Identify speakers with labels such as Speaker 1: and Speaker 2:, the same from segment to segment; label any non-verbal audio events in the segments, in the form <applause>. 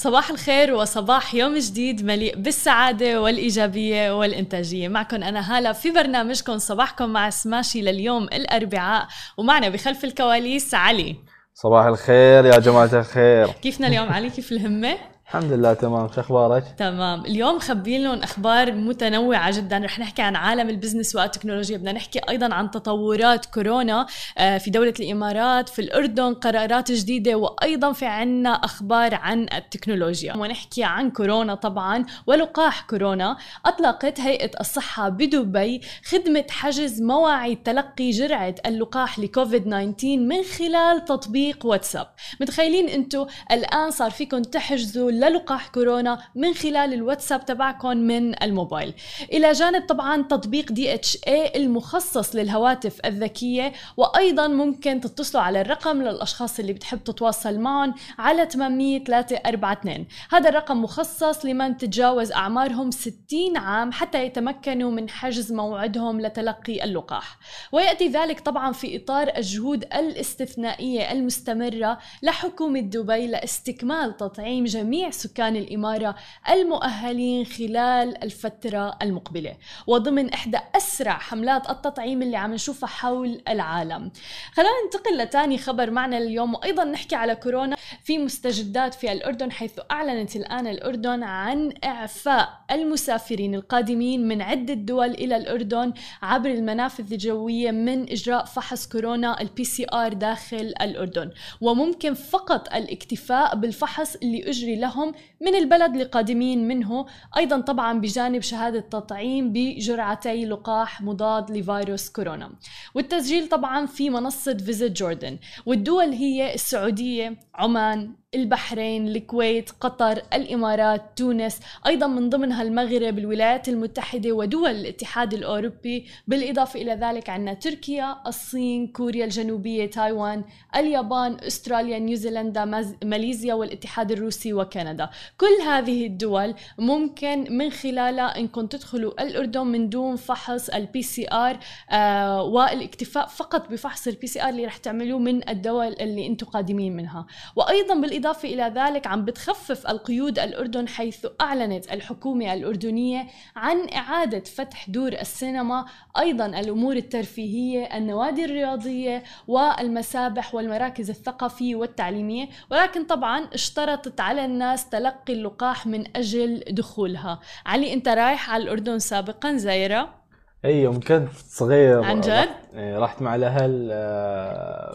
Speaker 1: صباح الخير وصباح يوم جديد مليء بالسعادة والإيجابية والإنتاجية. معكم أنا هالة في برنامجكم صباحكم مع سماشي لليوم الأربعاء ومعنا بخلف الكواليس علي.
Speaker 2: صباح الخير يا جماعة الخير.
Speaker 1: كيفنا اليوم علي؟ كيف الهمة؟
Speaker 2: الحمد لله تمام. شو أخبارك؟
Speaker 1: تمام. اليوم خبين لهم أخبار متنوعة جدا. رح نحكي عن عالم البزنس والتكنولوجيا. بدنا نحكي أيضا عن تطورات كورونا آه، في دولة الإمارات في الأردن قرارات جديدة وأيضا في عنا أخبار عن التكنولوجيا. ونحكي عن كورونا طبعا ولقاح كورونا. أطلقت هيئة الصحة بدبي خدمة حجز مواعيد تلقي جرعة اللقاح لكوفيد 19 من خلال تطبيق واتساب. متخيلين أنتم الآن صار فيكم تحجزوا للقاح كورونا من خلال الواتساب تبعكم من الموبايل. إلى جانب طبعا تطبيق دي إتش اي المخصص للهواتف الذكية وأيضا ممكن تتصلوا على الرقم للأشخاص اللي بتحب تتواصل معهم على 8342 هذا الرقم مخصص لمن تتجاوز أعمارهم 60 عام حتى يتمكنوا من حجز موعدهم لتلقي اللقاح. ويأتي ذلك طبعا في إطار الجهود الاستثنائية المستمرة لحكومة دبي لاستكمال تطعيم جميع سكان الإمارة المؤهلين خلال الفترة المقبلة وضمن إحدى أسرع حملات التطعيم اللي عم نشوفها حول العالم. خلينا ننتقل لتاني خبر معنا اليوم وأيضا نحكي على كورونا في مستجدات في الأردن حيث أعلنت الآن الأردن عن إعفاء المسافرين القادمين من عدة دول إلى الأردن عبر المنافذ الجوية من إجراء فحص كورونا ال PCR داخل الأردن. وممكن فقط الاكتفاء بالفحص اللي أجري لهم لهم من البلد القادمين منه. أيضا طبعا بجانب شهادة تطعيم بجرعتي لقاح مضاد لفيروس كورونا. والتسجيل طبعا في منصة Visit Jordan والدول هي السعودية عمان البحرين الكويت قطر الإمارات تونس أيضا من ضمنها المغرب الولايات المتحدة ودول الاتحاد الأوروبي بالإضافة إلى ذلك عندنا تركيا الصين كوريا الجنوبية تايوان اليابان أستراليا نيوزيلندا ماليزيا والاتحاد الروسي وكندا. كل هذه الدول ممكن من خلالها انكم تدخلوا الأردن من دون فحص ال PCR آه والاكتفاء فقط بفحص ال PCR اللي رح تعملوه من الدول اللي أنتم قادمين منها. وأيضا بالإضافة إلى ذلك عم بتخفف القيود الأردن حيث أعلنت الحكومة الأردنية عن إعادة فتح دور السينما أيضا الأمور الترفيهية النوادي الرياضية والمسابح والمراكز الثقافية والتعليمية ولكن طبعا اشترطت على الناس تلقي اللقاح من أجل دخولها علي أنت رايح على الأردن سابقا زايرة؟
Speaker 2: اي يوم كنت صغير
Speaker 1: عن جد؟
Speaker 2: إيه، رحت مع الأهل آه، آه،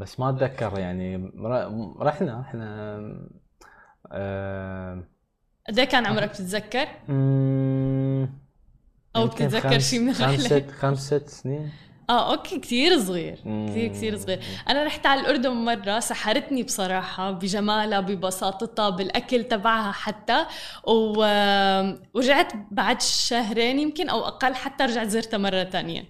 Speaker 2: بس ما أتذكر يعني رحنا إحنا
Speaker 1: قد كان عمرك بتتذكر؟ أو بتتذكر شيء من
Speaker 2: الرحله؟ خمسة خمسة سنين
Speaker 1: آه أوكي كثير صغير كثير كثير صغير أنا رحت على الأردن مرة سحرتني بصراحة بجمالها ببساطتها بالأكل تبعها حتى. ورجعت بعد شهرين يمكن أو أقل حتى رجعت زرتها مرة ثانية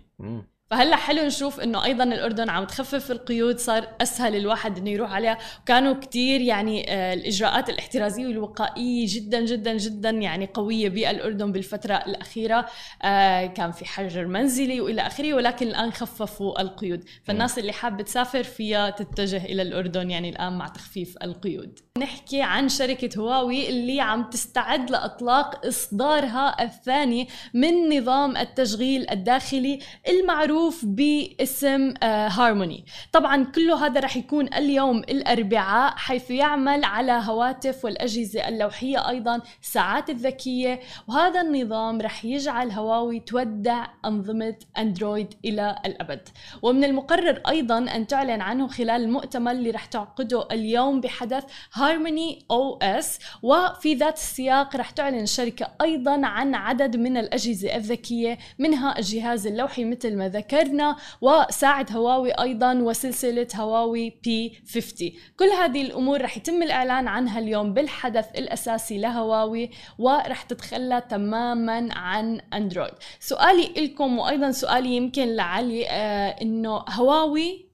Speaker 1: فهلا حلو نشوف إنه أيضا الأردن عم تخفف القيود صار أسهل الواحد إنه يروح عليها. وكانوا كثير يعني آه، الإجراءات الاحترازية والوقائية جدا جدا جدا يعني قوية بالاردن بالفترة الأخيرة. آه، كان في حجر منزلي وإلى آخره ولكن الآن خففوا القيود. فالناس اللي حابة تسافر فيها تتجه إلى الأردن يعني الآن مع تخفيف القيود. نحكي عن شركة هواوي اللي عم تستعد لإطلاق إصدارها الثاني من نظام التشغيل الداخلي المعروف باسم هارموني آه، طبعا كله هذا رح يكون اليوم الأربعاء حيث يعمل على هواتف والأجهزة اللوحية أيضا الساعات الذكية. وهذا النظام رح يجعل هواوي تودع أنظمة أندرويد إلى الأبد. ومن المقرر أيضا أن تعلن عنه خلال المؤتمر اللي رح تعقده اليوم بحدث Harmony OS وفي ذات السياق رح تعلن الشركة أيضا عن عدد من الأجهزة الذكية منها الجهاز اللوحي مثل ما ذكرنا وساعه هواوي أيضا وسلسلة هواوي P 50 كل هذه الأمور رح يتم الإعلان عنها اليوم بالحدث الأساسي لهواوي ورح تتخلى تماما عن اندرويد سؤالي لكم وأيضا سؤالي يمكن لعلي آه إنه هواوي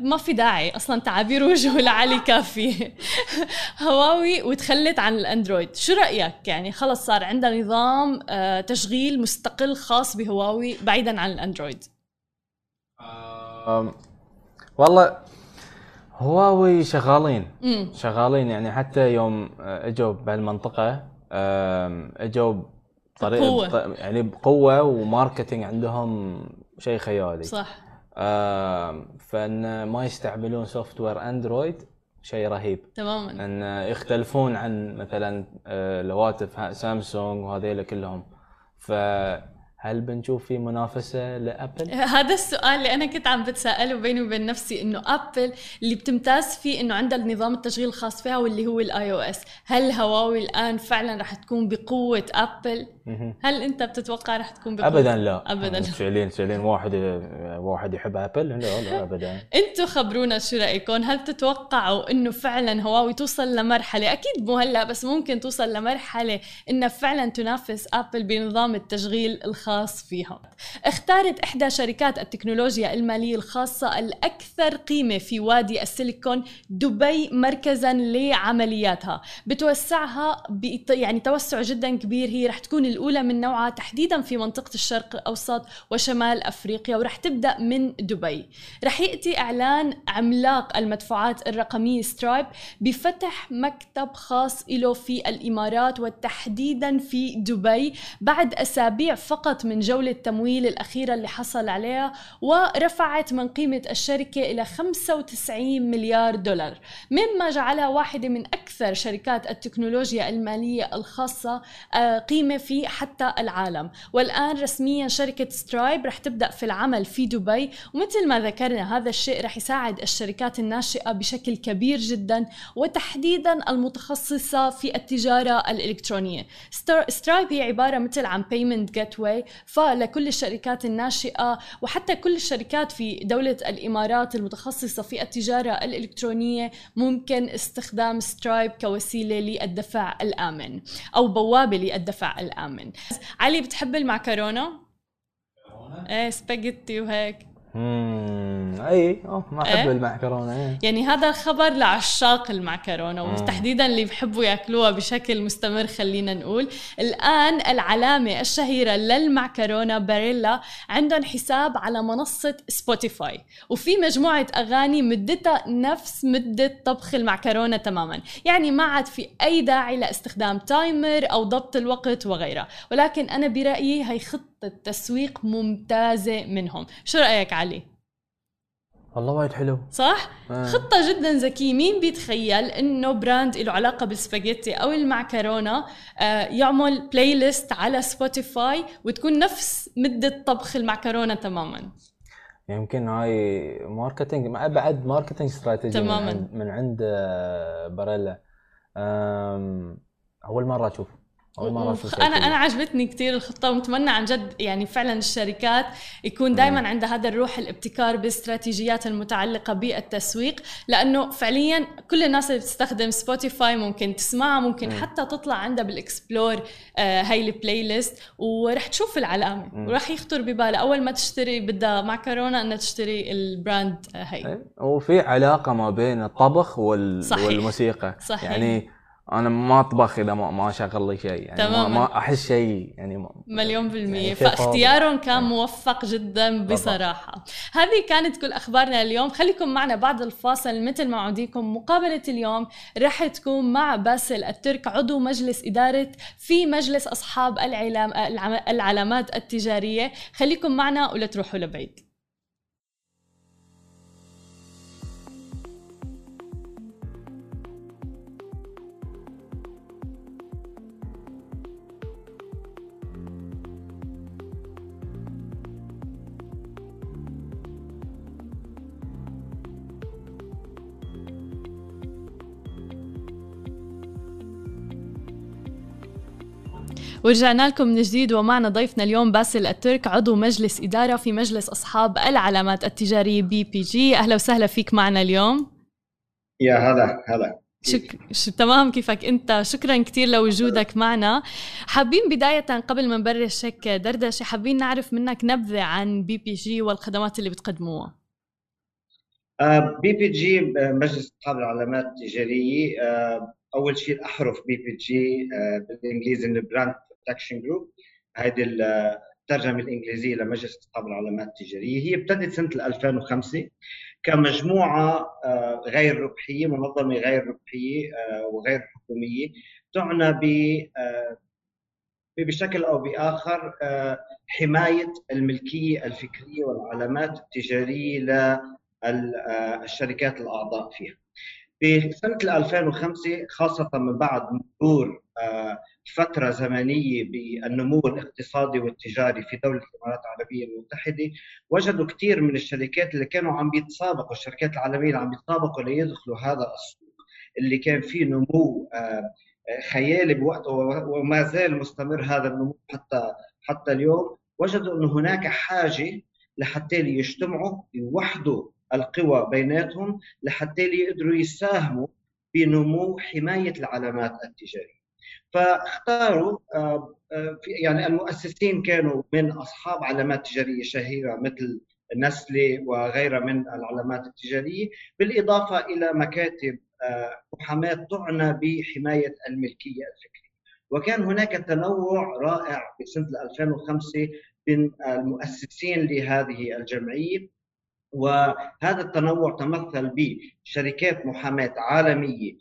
Speaker 1: ما في داعي أصلا تعابير وجهه لعلي كافيه هواوي وتخلت عن الأندرويد. شو رأيك؟ يعني خلص صار عندها نظام آه، تشغيل مستقل خاص بهواوي بعيدا عن الأندرويد.
Speaker 2: والله هواوي شغالين. شغالين يعني حتى يوم آه، أجوا بهالمنطقة أجوا بطريقه يعني بقوة و marketing عندهم شيء خيالي.
Speaker 1: صح.
Speaker 2: فإن ما يستعملون software اندرويد شيء رهيب.
Speaker 1: تماما.
Speaker 2: إن يختلفون عن مثلا آه، الهواتف ها- سامسونج وهذيلا كلهم. فهل بنشوف في منافسة لأبل؟ <laughs>
Speaker 1: هذا السؤال اللي أنا كنت عم بتساءله بيني وبين نفسي إنه أبل اللي بتمتاز فيه إنه عندها النظام التشغيل الخاص فيها واللي هو ال iOS هل هواوي الآن فعلا رح تكون بقوة
Speaker 2: أبل.
Speaker 1: هل أنت بتتوقع رح تكون بقوة؟
Speaker 2: ابدا لا.
Speaker 1: ابدا.
Speaker 2: فعليا فعليا واحد واحد يحب أبل؟ لا لا <laughs> ابدا.
Speaker 1: أنتوا خبرونا شو رأيكم؟ هل تتوقعوا إنه فعلا هواوي توصل لمرحلة؟ أكيد مو هلأ بس ممكن توصل لمرحلة إنها فعلا تنافس أبل بنظام التشغيل الخاص. فيها اختارت إحدى شركات التكنولوجيا المالية الخاصة الأكثر قيمة في وادي السيليكون دبي مركزا لعملياتها. بتوسعها بت- يعني توسع جدا كبير. هي رح تكون الأولى من نوعها تحديدا في منطقة الشرق الأوسط وشمال أفريقيا ورح تبدأ من دبي. رح يأتي إعلان عملاق المدفوعات الرقمية سترايب بفتح مكتب خاص له في الإمارات وتحديدا في دبي بعد أسابيع فقط من جولة التمويل الأخيرة اللي حصل عليها ورفعت من قيمة الشركة إلى 95 مليار دولار. مما جعلها واحدة من أكثر شركات التكنولوجيا المالية الخاصة آه، قيمة في حتى العالم. والآن رسميا شركة سترايب رح تبدأ في العمل في دبي ومثل ما ذكرنا هذا الشيء رح يساعد الشركات الناشئة بشكل كبير جدا وتحديدا المتخصصة في التجارة الإلكترونية. ستر- سترايب هي عبارة مثل عن gateway فلكل الشركات الناشئة وحتى كل الشركات في دولة الإمارات المتخصصة في التجارة الإلكترونية ممكن استخدام سترايب كوسيلة للدفع الآمن أو بوابة للدفع الآمن. علي بتحب المعكرونة؟ إيه سباجيتي وهيك.
Speaker 2: امم اي آه ما أحب
Speaker 1: إيه؟
Speaker 2: المعكرونة إيه.
Speaker 1: يعني هذا الخبر لعشاق
Speaker 2: المعكرونة.
Speaker 1: وتحديدا اللي بحبوا يأكلوها بشكل مستمر خلينا نقول الآن العلامة الشهيرة للمعكرونة باريلا عندهم حساب على منصة سبوتيفاي وفي مجموعة أغاني مدتها نفس مدة طبخ المعكرونة تماما يعني ما عاد في أي داعي لإستخدام timer أو ضبط الوقت وغيرها ولكن أنا برأيي هي خطة تسويق ممتازة منهم. شو رأيك علي؟
Speaker 2: والله وايد حلو.
Speaker 1: صح؟
Speaker 2: آه.
Speaker 1: خطة جدا ذكية. مين بيتخيل إنه brand له علاقة بالسباجيتي أو المعكرونة آه، يعمل playlist على سبوتيفاي وتكون نفس مدة طبخ المعكرونة تماما؟
Speaker 2: يمكن هاي marketing بعد marketing strategy
Speaker 1: تماماً.
Speaker 2: من عند, من عند آه، باريلا أول مرة أشوف. أول مرة أشوف شيء أنا.
Speaker 1: أنا عجبتني كثير الخطة ومتمنى عن جد يعني فعلا الشركات يكون دائما عندها هذا الروح الابتكار باستراتيجيات المتعلقة بالتسويق لأنه فعليا كل الناس اللي بتستخدم Spotify ممكن تسمعها ممكن
Speaker 2: مم.
Speaker 1: حتى تطلع عندها بال explore آه هاي ال playlist ورح تشوف العلامة
Speaker 2: مم.
Speaker 1: ورح يخطر ببالها أول ما تشتري بدها معكرونه إنها تشتري ال brand آه هي
Speaker 2: إيه، وفي علاقة ما بين الطبخ وال...
Speaker 1: صحيح.
Speaker 2: والموسيقى
Speaker 1: صحيح.
Speaker 2: يعني أنا ما أطبخ إذا ما, ما اشغل لي شيء يعني ما,
Speaker 1: تماماً.
Speaker 2: ما أحس شيء يعني ما...
Speaker 1: مليون بالمية
Speaker 2: يعني
Speaker 1: فاختيارهم كان
Speaker 2: إيه.
Speaker 1: موفق جدا بصراحة. هذه كانت كل أخبارنا اليوم. خليكم معنا بعد الفاصل. مثل ما عوديكم مقابلة اليوم رح تكون مع باسل الترك عضو مجلس إدارة في مجلس العلام العم- العلامات التجارية. خليكم معنا ولا تروحوا لبعيد. ورجعنا لكم من جديد ومعنا ضيفنا اليوم باسل الترك عضو مجلس إدارة في مجلس أصحاب العلامات التجارية BPG أهلا وسهلا فيك معنا اليوم.
Speaker 3: يا هلا هلا.
Speaker 1: شك... ش... تمام كيفك أنت؟ شكرا كثير لوجودك معنا. حابين بداية قبل ما نبلش هيك دردشة حابين نعرف منك نبذة عن BPG والخدمات اللي بتقدموها.
Speaker 3: BPG مجلس أصحاب العلامات التجارية آه، أول شيء الاحرف BPG بالإنجليزي من Brand Protection Group هذه الترجمة الإنجليزية لمجلس اصحاب العلامات التجارية. هي ابتدت سنة 2005 كمجموعة غير ربحية منظمة غير ربحية وغير حكومية. تعنى ب بشكل أو بآخر حماية الملكية الفكرية والعلامات التجارية للشركات الأعضاء فيها. في سنة 2005 خاصة من بعد مرور آه، فترة زمنية بالنمو الاقتصادي والتجاري في دولة الإمارات العربية المتحدة وجدوا كثير من الشركات اللي كانوا عم بيتسابقوا الشركات العالمية اللي عم بيتسابقوا ليدخلوا هذا السوق اللي كان فيه نمو آه، خيالي بوقته وما زال مستمر هذا النمو حتى حتى اليوم. وجدوا إنه هناك حاجة لحتى يجتمعوا يوحدوا القوى بيناتهم لحتى يقدروا يساهموا بنمو حماية العلامات التجارية. فاختاروا آه، آه، يعني المؤسسين كانوا من أصحاب علامات تجارية شهيرة مثل نسلي وغيرها من العلامات التجارية بالإضافة إلى مكاتب آه، محاماة تعنى بحماية الملكية الفكرية. وكان هناك تنوع رائع في سنه 2005 بين المؤسسين لهذه الجمعية وهذا التنوع تمثل بشركات محاماة عالمية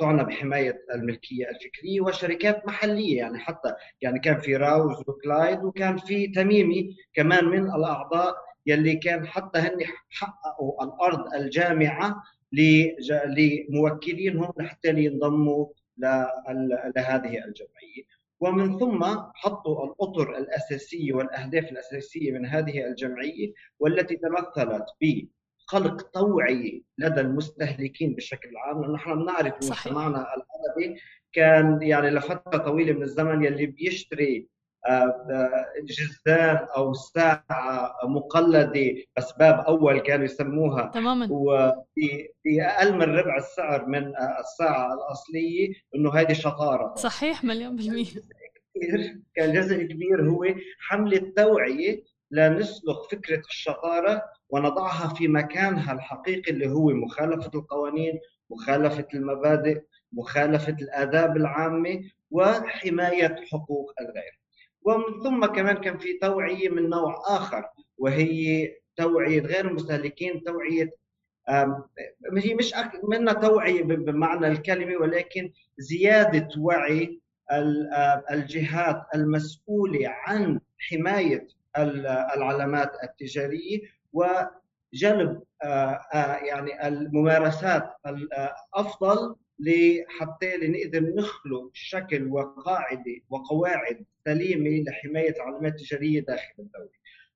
Speaker 3: تعنى بحماية الملكية الفكرية وشركات محلية يعني حتى يعني كان في راوز وكلايد وكان في تميمي كمان من الأعضاء يلي كان حتى هن حققوا الأرض الجامعة لموكلينهم لحتى ينضموا لهذه الجمعية. ومن ثم حطوا الأطر الأساسية والأهداف الأساسية من هذه الجمعية والتي تمثلت بخلق توعية لدى المستهلكين بشكل عام لأنه نحن بنعرف مجتمعنا العربي كان يعني لفترة طويلة من الزمن يلي بيشتري جزدان أو ساعة مقلدة اسباب أول كانوا يسموها.
Speaker 1: تماما.
Speaker 3: وفي أقل من ربع السعر من الساعة الأصلية إنه هذه شطارة.
Speaker 1: صحيح مليون بالمية.
Speaker 3: كان جزء كبير هو حملة توعية لنسلخ فكرة الشطارة ونضعها في مكانها الحقيقي اللي هو مخالفة القوانين مخالفة المبادئ مخالفة الآداب العامة وحماية حقوق الغير. ومن ثم كمان كان في توعية من نوع آخر وهي توعية غير المستهلكين توعية هي مش منها توعية بمعنى الكلمة ولكن زيادة وعي الجهات المسؤولة عن حماية العلامات التجارية وجلب يعني الممارسات الافضل لحتى نقدر نخلق شكل وقاعدة وقواعد سليمة لحماية العلامات التجارية داخل الدولة.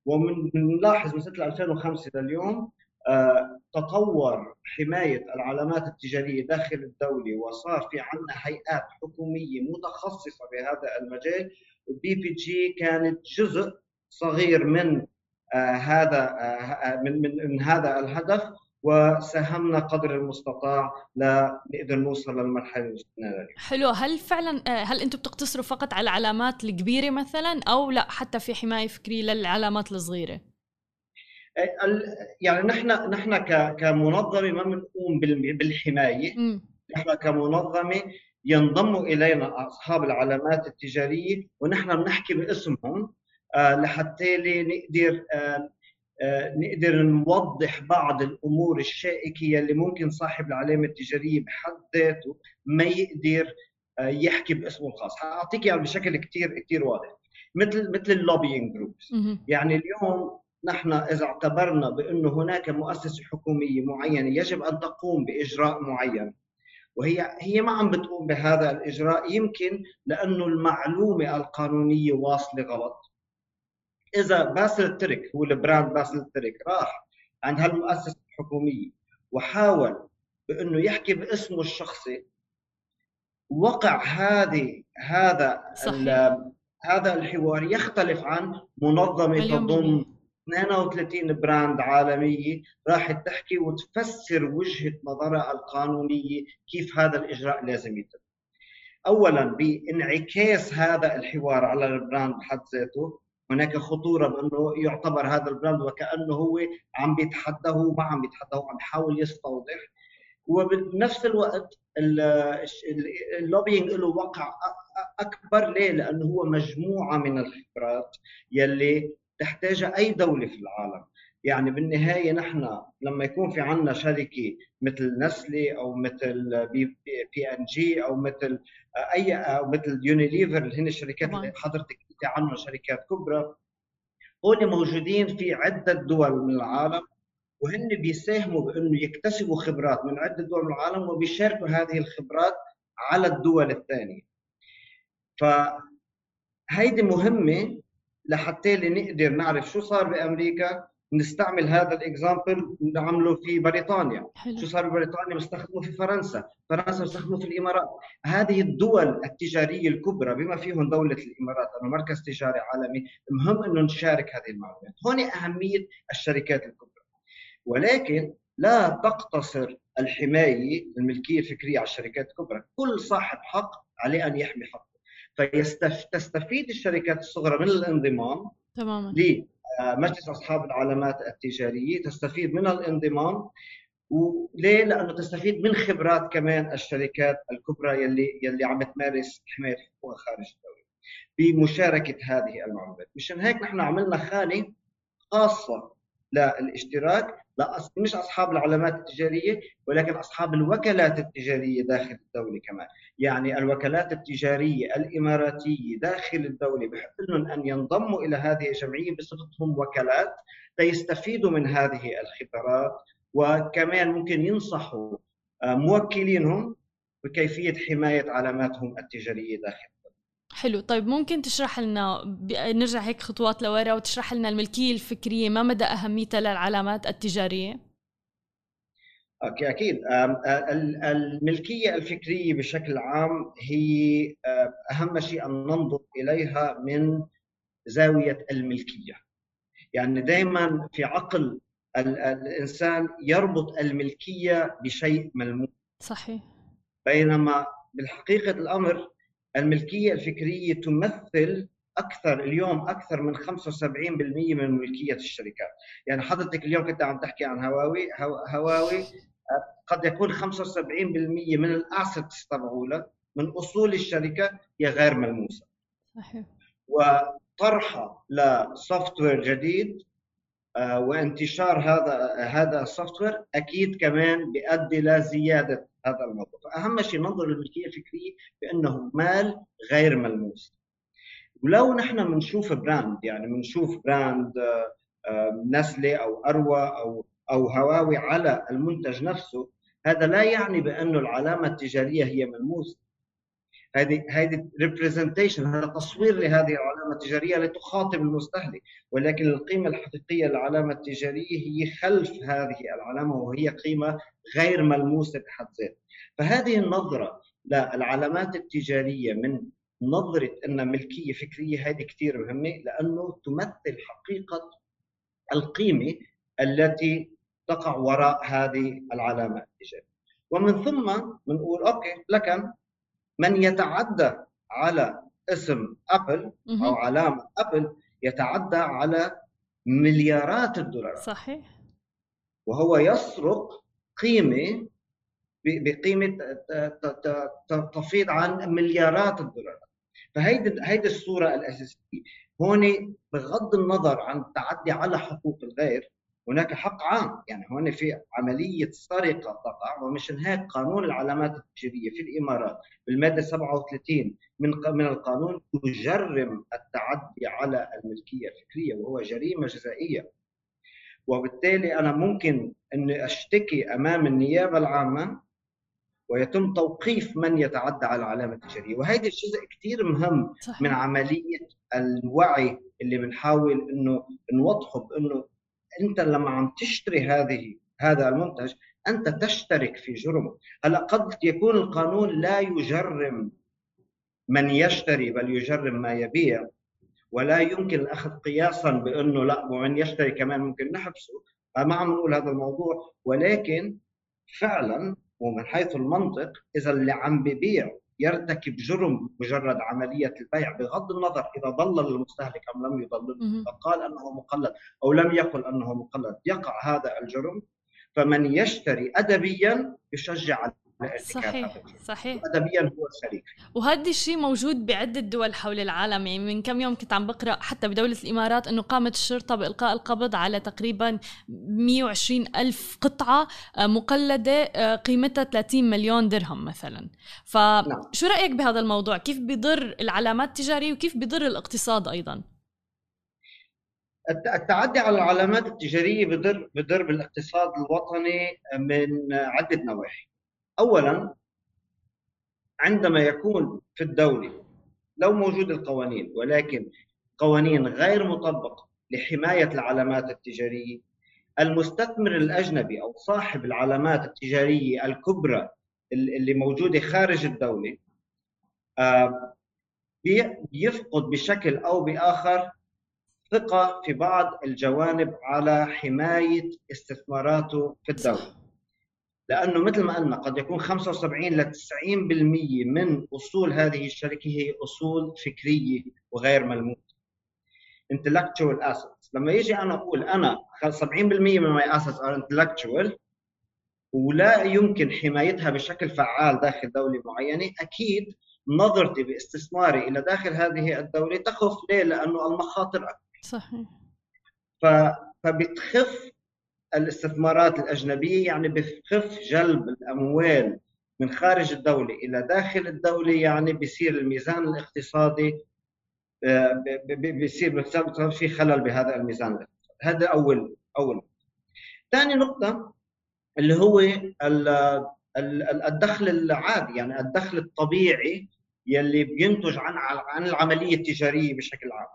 Speaker 3: ومن نلاحظ من سنة 2005 لليوم آه، تطور حماية العلامات التجارية داخل الدولة وصار في عندنا هيئات حكومية متخصصة بهذا المجال BPG كانت جزء صغير من آه، هذا آه، من من هذا الهدف وساهمنا قدر المستطاع لنقدر نوصل للمرحلة اللي وصلنا لها
Speaker 1: حلو. هل فعلا آه، هل أنتم بتقتصروا فقط على العلامات الكبيرة مثلا أو لا حتى في حماية فكريه للعلامات الصغيرة؟
Speaker 3: يعني نحن نحن كمنظمة ما بنقوم بالحماية. م. نحن كمنظمة ينضم إلينا أصحاب العلامات التجارية ونحن بنحكي باسمهم آه، لحتى نقدر آه، آه، نقدر نوضح بعض الأمور الشائكه اللي ممكن صاحب العلامة التجارية بحد ذاته ما يقدر آه، يحكي باسمه الخاص، حاعطيك يعني بشكل كثير كثير واضح. مثل مثل ال lobbying groups يعني اليوم نحن إذا اعتبرنا بأنه هناك مؤسسة حكومية معينة يجب أن تقوم بإجراء معين وهي هي ما عم بتقوم بهذا الإجراء يمكن لأنه المعلومة القانونية واصلة غلط. إذا باسل الترك هو ال brand باسل الترك راح عند هالمؤسسة الحكومية وحاول بإنه يحكي باسمه الشخصي. وقع هذه هذا هذا الحوار يختلف عن منظمة تضم 32 brand عالمية راح تحكي وتفسر وجهة نظرها القانونية كيف هذا الإجراء لازم يتم. اولا بإنعكاس هذا الحوار على ال brand بحد ذاته هناك خطورة بأنه يعتبر هذا ال brand وكأنه هو عم بيتحداه وما عم بيتحداه عم يحاول يستوضح. وبنفس الوقت ال lobbying له وقع أكبر ليه؟ لأنه هو مجموعة من الخبرات يلي تحتاجها أي دولة في العالم. يعني بالنهاية نحن لما يكون في عندنا شركة مثل Nestlé أو مثل بي, بي إن جي أو مثل اي أو مثل يونيليفر اللي هن الشركات اللي حضرتك قلتي عنهم شركات كبرى هون موجودين في عدة دول من العالم وهن بيساهموا بأنه يكتسبوا خبرات من عدة دول من العالم وبيشاركوا هذه الخبرات على الدول الثانية. فهيدي مهمة لحتى نقدر نعرف شو صار بأمريكا نستعمل هذا الاكزامبل نعمله في بريطانيا. حلو. شو صار ببريطانيا؟ بستخدمه في فرنسا. فرنسا بستخدمه في الإمارات. هذه الدول التجارية الكبرى بما فيهم دولة الإمارات أنه مركز تجاري عالمي مهم أنه نشارك هذه المعلومات. هون أهمية الشركات الكبرى. ولكن لا تقتصر الحماية الملكية الفكرية على الشركات الكبرى. كل صاحب حق عليه أن يحمي حقه. فتستفيد الشركات الصغرى من الانضمام
Speaker 1: تماما
Speaker 3: مجلس أصحاب العلامات التجارية تستفيد من الانضمام وليه؟ لأنه تستفيد من خبرات كمان الشركات الكبرى يلي يلي عم تمارس حماية حقوقها خارج الدولة بمشاركة هذه المعلومات، مشان هيك نحن عملنا خانة خاصة للاشتراك لا مش أصحاب العلامات التجارية ولكن أصحاب الوكالات التجارية داخل الدولة كمان، يعني الوكالات التجارية الإماراتية داخل الدولة بحق لهم أن ينضموا إلى هذه الجمعية بصفتهم وكالات ليستفيدوا من هذه الخبرات وكمان ممكن ينصحوا آه، موكلينهم بكيفية حماية علاماتهم التجارية داخل
Speaker 1: حلو. طيب ممكن تشرح لنا نرجع هيك خطوات لورا وتشرح لنا الملكية الفكرية ما مدى أهميتها للعلامات التجارية؟
Speaker 3: أوكي أكيد. الملكية الفكرية بشكل عام هي أهم شيء أن ننظر إليها من زاوية الملكية. يعني دائما في عقل الإنسان يربط الملكية بشيء ملموس.
Speaker 1: صحيح.
Speaker 3: بينما بالحقيقة الأمر الملكية الفكرية تمثل أكثر اليوم أكثر من 75% من ملكية الشركات، يعني حضرتك اليوم كنت عم تحكي عن Huawei، Huawei قد يكون 75% من ال assets تبعولها من أصول الشركة هي غير ملموسة. صحيح. وطرحها ل software جديد آه، وانتشار هذا هذا ال software أكيد كمان بيؤدي لزيادة هذا الموضوع. فأهم شيء ننظر للملكيه الفكرية بأنه مال غير ملموس. ولو نحن بنشوف brand يعني بنشوف brand آه، آه، Nestlé أو أروى أو أو هواوي على المنتج نفسه هذا لا يعني بأنه العلامة التجارية هي ملموسه هذه هذه representation هذا تصوير لهذه العلامة التجارية لتخاطب المستهلك. ولكن القيمة الحقيقية للعلامة التجارية هي خلف هذه العلامة وهي قيمة غير ملموسة بحد ذاتها. فهذه النظرة للعلامات التجارية من نظرة أن ملكية فكرية هذه كثير مهمة لأنه تمثل حقيقة القيمة التي تقع وراء هذه العلامة التجارية. ومن ثم بنقول okay لكن من يتعدى على اسم Apple أو علامة Apple يتعدى على مليارات الدولارات.
Speaker 1: صحيح.
Speaker 3: وهو يسرق قيمة بقيمة تفيض عن مليارات الدولارات. فهيدي هيدي الصورة الأساسية. هون بغض النظر عن التعدي على حقوق الغير هناك حق عام. يعني هون في عملية سرقة تقع ومشان هيك قانون العلامات التجارية في الإمارات بالمادة 37 من من القانون يجرم التعدي على الملكية الفكرية وهو جريمة جزائية. وبالتالي أنا ممكن أني أشتكي أمام النيابة العامة ويتم توقيف من يتعدى على العلامة التجارية. وهذا الجزء كثير مهم صحيح. من عملية الوعي اللي بنحاول أنه نوضحه بأنه أنت لما عم تشتري هذه هذا المنتج أنت تشترك في جرم هلا قد يكون القانون لا يجرم من يشتري بل يجرم ما يبيع ولا يمكن الأخذ قياسا بأنه لا ومن يشتري كمان ممكن نحبسه. ما عم نقول هذا الموضوع ولكن فعلا ومن حيث المنطق اذا اللي عم ببيع يرتكب جرم مجرد عملية البيع بغض النظر إذا ضلل المستهلك أم لم يضلل فقال أنه مقلد أو لم يقل أنه مقلد. يقع هذا الجرم فمن يشتري أدبيا يشجع
Speaker 1: صحيح صحيح.
Speaker 3: ادبيا هو الشريك.
Speaker 1: وهذا الشيء موجود بعدة دول حول العالم. يعني من كم يوم كنت عم بقرأ حتى بدولة الإمارات إنه قامت الشرطة بإلقاء القبض على تقريبا 120 ألف قطعة آه، مقلدة آه، قيمتها 30 مليون درهم مثلا. فشو رأيك بهذا الموضوع؟ كيف بيضر العلامات التجارية وكيف بيضر الاقتصاد أيضا؟
Speaker 3: التعدي على العلامات التجارية بضر بضر بالاقتصاد الوطني من عدة نواحي. اولا عندما يكون في الدولة لو موجود القوانين ولكن قوانين غير مطبقة لحماية العلامات التجارية المستثمر الأجنبي أو صاحب العلامات التجارية الكبرى اللي موجودة خارج الدولة آه، بيفقد بشكل أو بآخر ثقة في بعض الجوانب على حماية استثماراته في الدولة. لأنه مثل ما قلنا قد يكون 75 ل 90% من أصول هذه الشركة هي أصول فكرية وغير ملموسة. Intellectual assets. لما يجي أنا أقول أنا 70% من my assets are intellectual ولا يمكن حمايتها بشكل فعال داخل دولة معينة أكيد نظرتي باستثماري إلى داخل هذه الدولة تخف. ليه؟ لأنه المخاطر أكبر.
Speaker 1: صحيح.
Speaker 3: ف... فبتخف الاستثمارات الأجنبية يعني بخف جلب الأموال من خارج الدولة إلى داخل الدولة يعني بصير الميزان الاقتصادي آه، بيصير في خلل بهذا الميزان هذا أول أول. ثاني نقطة اللي هو الدخل العادي يعني الدخل الطبيعي يلي بينتج عن عن العملية التجارية بشكل عام.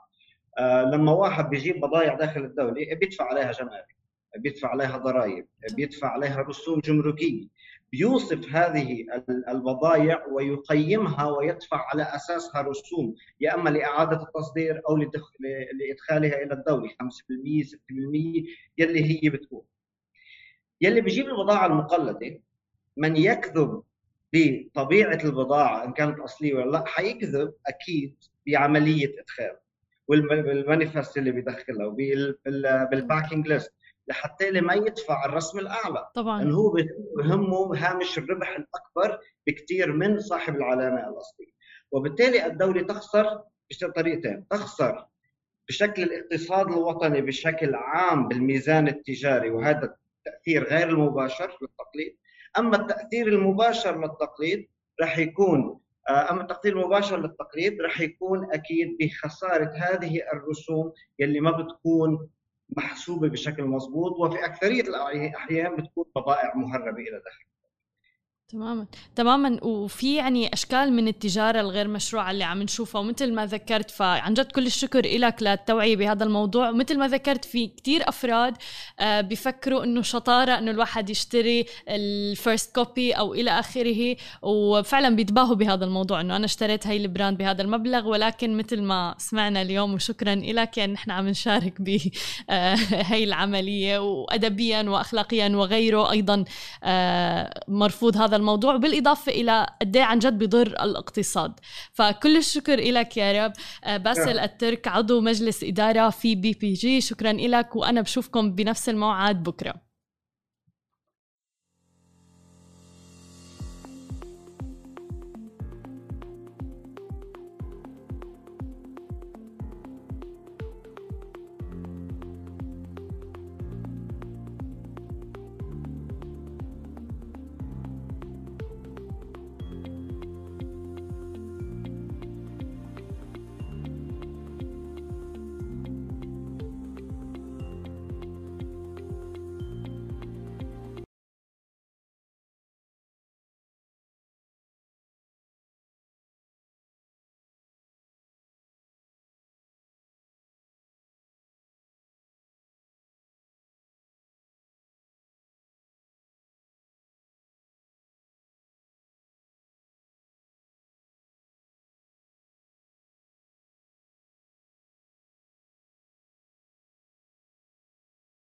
Speaker 3: آه، لما واحد بيجيب بضائع داخل الدولة بيدفع عليها جمارك. بيدفع عليها ضرائب بيدفع عليها رسوم جمركية. بيوصف هذه البضائع ويقيمها ويدفع على أساسها رسوم يا أما لإعادة التصدير أو لإدخالها إلى الدولة 5% 6% يلي هي بتكون يلي بيجيب البضاعة المقلدة من يكذب بطبيعة البضاعة إن كانت أصلية ولا لأ حيكذب أكيد بعملية إدخال. وال manifest اللي بيدخلها وبال packing list لحتى ما يدفع الرسم الأعلى.
Speaker 1: طبعا.
Speaker 3: لأنه هو بهمه هامش الربح الأكبر بكثير من صاحب العلامة الاصليه وبالتالي الدولة تخسر بطريقتين تخسر بشكل الاقتصاد الوطني بشكل عام بالميزان التجاري وهذا التاثير غير المباشر للتقليد. أما التأثير المباشر للتقليد راح يكون آه، أما التقدير المباشر للتقليد راح يكون أكيد بخسارة هذه الرسوم يلي ما بتكون محسوبة بشكل مضبوط وفي أكثرية الأحيان بتكون بضائع مهربة إلى داخل.
Speaker 1: تماما. تماما. وفي يعني أشكال من التجارة الغير مشروعة اللي عم نشوفها ومثل ما ذكرت فعن جد كل الشكر لك للتوعية بهذا الموضوع. ومثل ما ذكرت في كتير أفراد آه، بفكروا إنه شطارة إنه الواحد يشتري ال first copy أو إلى آخره وفعلا بيتباهوا بهذا الموضوع إنه أنا اشتريت هاي ال brand بهذا المبلغ. ولكن مثل ما سمعنا اليوم وشكرا لك يعني نحن عم نشارك بهي آه، <laughs> العملية وادبيا واخلاقيا وغيره أيضا آه، مرفوض هذا الموضوع بالإضافة إلى قد إيه عن جد بضر الاقتصاد. فكل الشكر لك يا رب. آه، باسل الترك عضو مجلس إدارة في BPG. شكرا لك وأنا بشوفكم بنفس الموعد بكرة.